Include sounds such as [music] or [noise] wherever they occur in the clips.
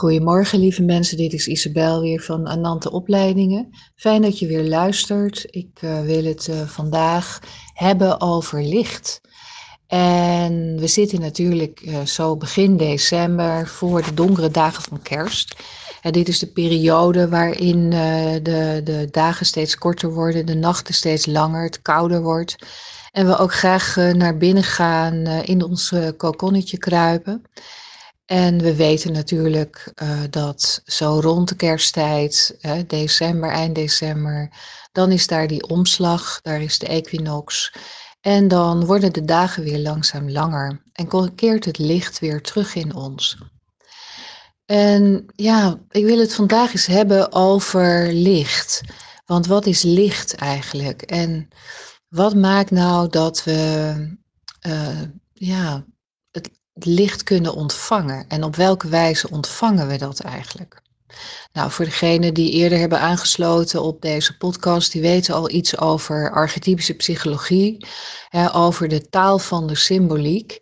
Goedemorgen lieve mensen, dit is Isabel weer van Anante Opleidingen. Fijn dat je weer luistert. Ik uh, wil het uh, vandaag hebben over licht. En we zitten natuurlijk uh, zo begin december voor de donkere dagen van kerst. En dit is de periode waarin de, de dagen steeds korter worden, de nachten steeds langer, het kouder wordt. En we ook graag naar binnen gaan, in ons kokonnetje kruipen. En we weten natuurlijk uh, dat zo rond de kersttijd, december, eind december, dan is daar die omslag, daar is de equinox. En dan worden de dagen weer langzaam langer en keert het licht weer terug in ons. En ja, ik wil het vandaag eens hebben over licht. Want wat is licht eigenlijk? En wat maakt nou dat we uh, ja, licht kunnen ontvangen. En op welke wijze ontvangen we dat eigenlijk? Nou, voor degenen die eerder hebben aangesloten op deze podcast, die weten al iets over archetypische psychologie, hè, over de taal van de symboliek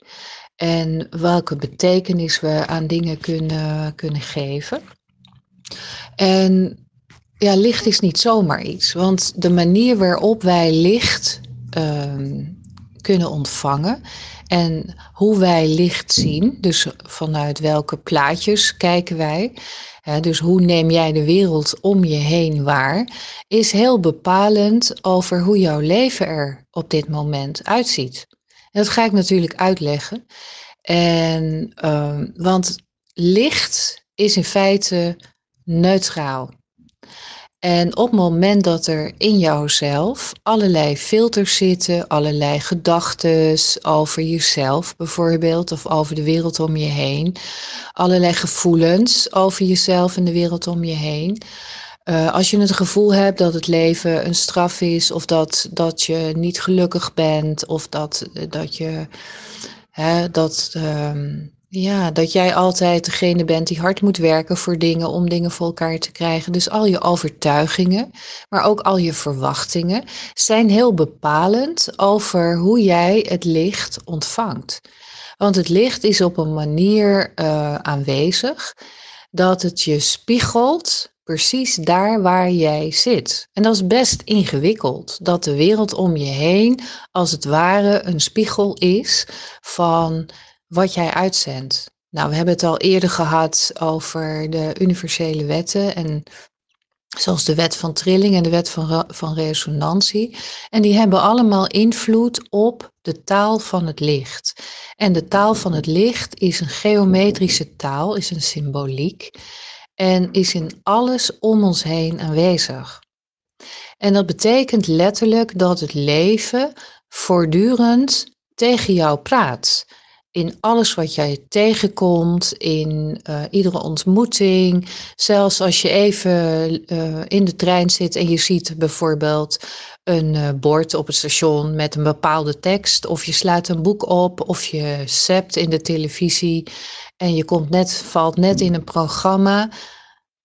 en welke betekenis we aan dingen kunnen, kunnen geven. En ja, licht is niet zomaar iets, want de manier waarop wij licht uh, kunnen ontvangen en hoe wij licht zien, dus vanuit welke plaatjes kijken wij, hè, dus hoe neem jij de wereld om je heen waar, is heel bepalend over hoe jouw leven er op dit moment uitziet. En dat ga ik natuurlijk uitleggen. En, uh, want licht is in feite neutraal. En op het moment dat er in jouzelf allerlei filters zitten, allerlei gedachten over jezelf bijvoorbeeld, of over de wereld om je heen, allerlei gevoelens over jezelf en de wereld om je heen. Uh, als je het gevoel hebt dat het leven een straf is, of dat, dat je niet gelukkig bent, of dat, dat je hè, dat. Um, ja, dat jij altijd degene bent die hard moet werken voor dingen om dingen voor elkaar te krijgen. Dus al je overtuigingen, maar ook al je verwachtingen zijn heel bepalend over hoe jij het licht ontvangt. Want het licht is op een manier uh, aanwezig dat het je spiegelt precies daar waar jij zit. En dat is best ingewikkeld, dat de wereld om je heen als het ware een spiegel is van wat jij uitzendt. Nou, we hebben het al eerder gehad over de universele wetten en zoals de wet van trilling en de wet van, van resonantie. En die hebben allemaal invloed op de taal van het licht. En de taal van het licht is een geometrische taal, is een symboliek en is in alles om ons heen aanwezig. En dat betekent letterlijk dat het leven voortdurend tegen jou praat in alles wat jij tegenkomt, in uh, iedere ontmoeting. Zelfs als je even uh, in de trein zit en je ziet bijvoorbeeld een uh, bord op het station met een bepaalde tekst, of je slaat een boek op, of je sept in de televisie en je komt net, valt net in een programma.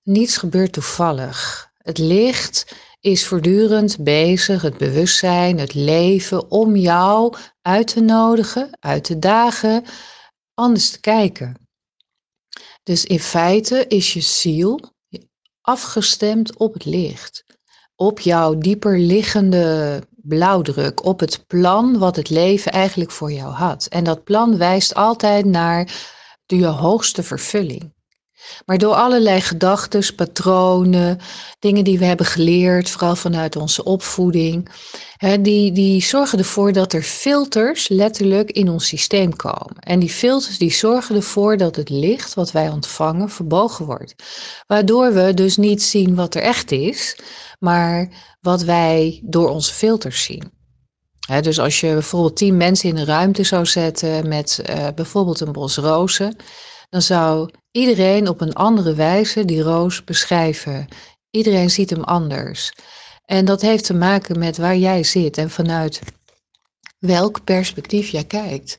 Niets gebeurt toevallig. Het licht is voortdurend bezig, het bewustzijn, het leven, om jou uit te nodigen, uit te dagen, anders te kijken. Dus in feite is je ziel afgestemd op het licht, op jouw dieper liggende blauwdruk, op het plan wat het leven eigenlijk voor jou had. En dat plan wijst altijd naar de hoogste vervulling. Maar door allerlei gedachten, patronen, dingen die we hebben geleerd, vooral vanuit onze opvoeding, hè, die, die zorgen ervoor dat er filters letterlijk in ons systeem komen. En die filters die zorgen ervoor dat het licht wat wij ontvangen verbogen wordt. Waardoor we dus niet zien wat er echt is, maar wat wij door onze filters zien. dus als je bijvoorbeeld tien mensen in een ruimte zou zetten met uh, bijvoorbeeld een bos rozen, dan zou iedereen op een andere wijze die roos beschrijven. Iedereen ziet hem anders. En dat heeft te maken met waar jij zit en vanuit welk perspectief jij kijkt.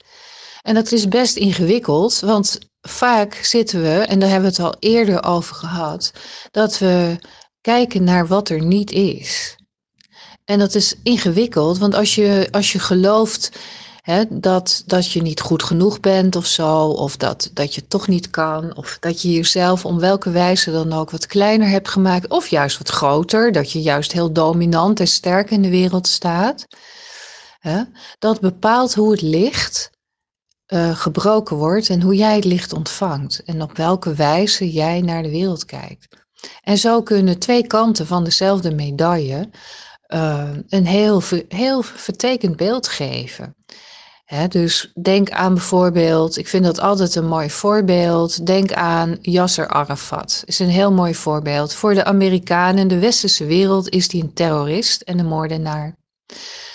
En dat is best ingewikkeld, want vaak zitten we, en daar hebben we het al eerder over gehad, dat we kijken naar wat er niet is. En dat is ingewikkeld, want als je, als je gelooft dat, dat je niet goed genoeg bent of zo, of dat, dat je toch niet kan, of dat je jezelf om welke wijze dan ook wat kleiner hebt gemaakt, of juist wat groter, dat je juist heel dominant en sterk in de wereld staat. dat bepaalt hoe het licht uh, gebroken wordt en hoe jij het licht ontvangt en op welke wijze jij naar de wereld kijkt. En zo kunnen twee kanten van dezelfde medaille uh, een heel, heel vertekend beeld geven dus denk aan bijvoorbeeld, ik vind dat altijd een mooi voorbeeld. Denk aan Yasser Arafat. Is een heel mooi voorbeeld. Voor de Amerikanen, de westerse wereld, is hij een terrorist en een moordenaar.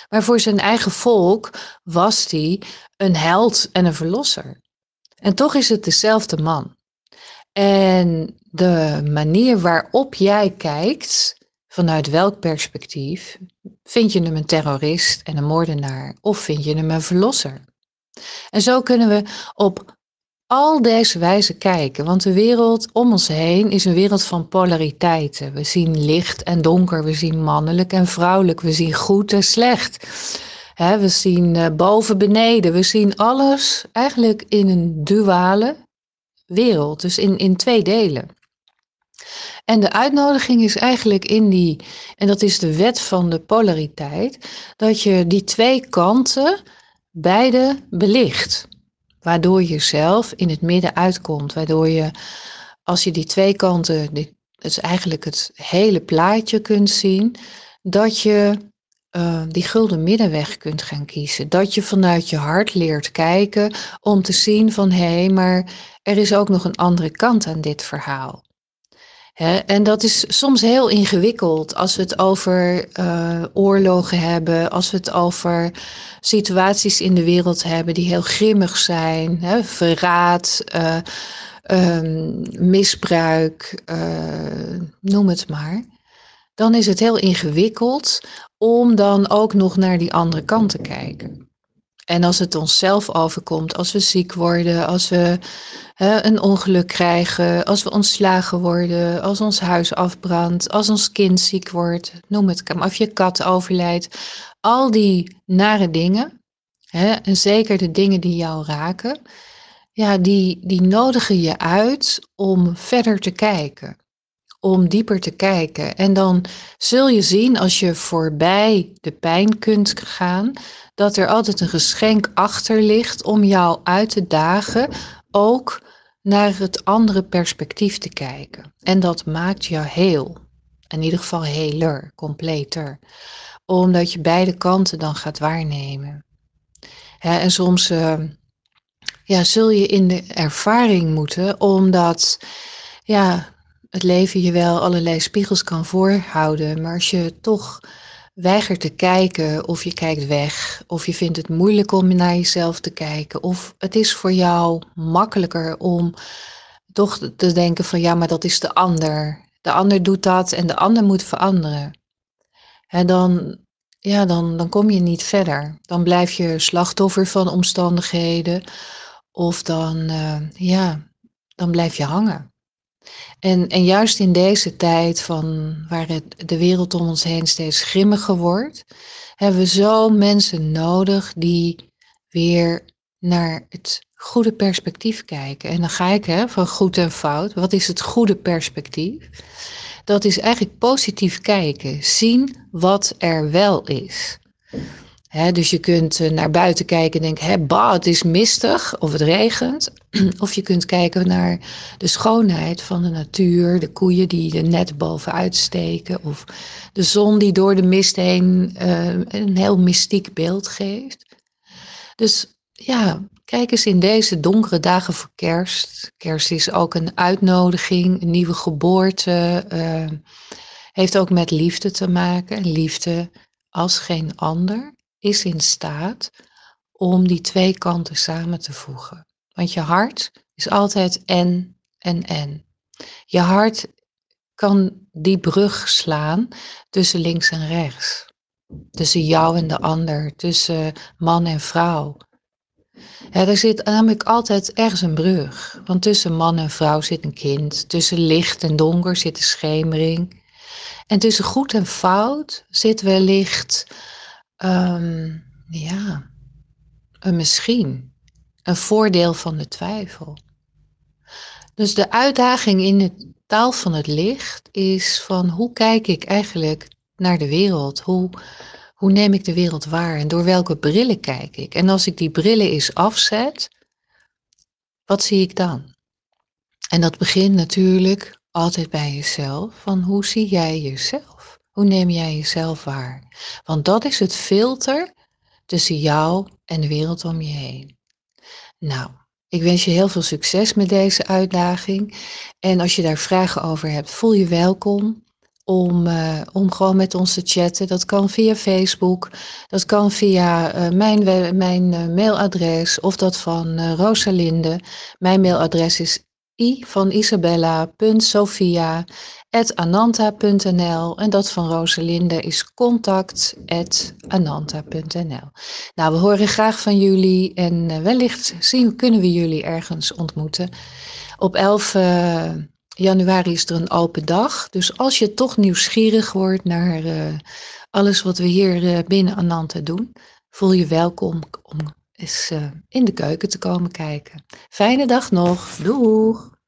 Maar voor zijn eigen volk was hij een held en een verlosser. En toch is het dezelfde man. En de manier waarop jij kijkt, vanuit welk perspectief, Vind je hem een terrorist en een moordenaar of vind je hem een verlosser? En zo kunnen we op al deze wijze kijken, want de wereld om ons heen is een wereld van polariteiten. We zien licht en donker, we zien mannelijk en vrouwelijk, we zien goed en slecht. we zien uh, boven, beneden, we zien alles eigenlijk in een duale wereld, dus in, in twee delen. En de uitnodiging is eigenlijk in die, en dat is de wet van de polariteit, dat je die twee kanten beide belicht. Waardoor je zelf in het midden uitkomt. Waardoor je, als je die twee kanten, het is eigenlijk het hele plaatje kunt zien, dat je uh, die gulden middenweg kunt gaan kiezen. Dat je vanuit je hart leert kijken om te zien van hé, hey, maar er is ook nog een andere kant aan dit verhaal en dat is soms heel ingewikkeld als we het over uh, oorlogen hebben, als we het over situaties in de wereld hebben die heel grimmig zijn, verraad, uh, um, misbruik, uh, noem het maar. Dan is het heel ingewikkeld om dan ook nog naar die andere kant te kijken. En als het onszelf overkomt, als we ziek worden, als we hè, een ongeluk krijgen, als we ontslagen worden, als ons huis afbrandt, als ons kind ziek wordt, noem het maar, of je kat overlijdt. Al die nare dingen, hè, en zeker de dingen die jou raken, ja, die, die nodigen je uit om verder te kijken om dieper te kijken. En dan zul je zien als je voorbij de pijn kunt gaan, dat er altijd een geschenk achter ligt om jou uit te dagen, ook naar het andere perspectief te kijken. En dat maakt jou heel. In ieder geval heler, completer. Omdat je beide kanten dan gaat waarnemen. en soms uh, ja, zul je in de ervaring moeten, omdat ja, het leven je wel allerlei spiegels kan voorhouden. Maar als je toch weigert te kijken of je kijkt weg, of je vindt het moeilijk om naar jezelf te kijken, of het is voor jou makkelijker om toch te denken van ja, maar dat is de ander. De ander doet dat en de ander moet veranderen. En dan, ja, dan, dan kom je niet verder. Dan blijf je slachtoffer van omstandigheden of dan, uh, ja, dan blijf je hangen. En, en juist in deze tijd van waar de wereld om ons heen steeds grimmiger wordt, hebben we zo mensen nodig die weer naar het goede perspectief kijken. En dan ga ik hè, van goed en fout. Wat is het goede perspectief? Dat is eigenlijk positief kijken, zien wat er wel is dus je kunt eh, naar buiten kijken en denken, hè, bah, het is mistig of het regent. [clears throat] Of je kunt kijken naar de schoonheid van de natuur, de koeien die er net bovenuit steken. Of de zon die door de mist heen uh, een heel mystiek beeld geeft. Dus ja, kijk eens in deze donkere dagen voor kerst. Kerst is ook een uitnodiging, een nieuwe geboorte. Uh, heeft ook met liefde te maken. Liefde als geen ander is in staat om die twee kanten samen te voegen. Want je hart is altijd en en en. Je hart kan die brug slaan tussen links en rechts. Tussen jou en de ander, tussen man en vrouw. er zit namelijk altijd ergens een brug. Want tussen man en vrouw zit een kind. Tussen licht en donker zit de schemering. En tussen goed en fout zit wellicht Um, ja, een misschien, een voordeel van de twijfel. Dus de uitdaging in de taal van het licht is van hoe kijk ik eigenlijk naar de wereld? Hoe, hoe neem ik de wereld waar en door welke brillen kijk ik? En als ik die brillen eens afzet, wat zie ik dan? En dat begint natuurlijk altijd bij jezelf. Van hoe zie jij jezelf? Hoe neem jij jezelf waar? Want dat is het filter tussen jou en de wereld om je heen. Nou, ik wens je heel veel succes met deze uitdaging. En als je daar vragen over hebt, voel je welkom om, uh, om gewoon met ons te chatten. Dat kan via Facebook, dat kan via uh, mijn, mijn uh, mailadres of dat van Rosalinde. Mijn mailadres is i van isabella.sofia.ananta.nl en dat van Rosalinde is contact.ananta.nl. Nou, we horen graag van jullie en wellicht zien, kunnen we jullie ergens ontmoeten. Op 11 januari is er een open dag. Dus als je toch nieuwsgierig wordt naar uh, alles wat we hier binnen Ananta doen, voel je welkom om eens uh, in de keuken te komen kijken. Fijne dag nog. Doeg!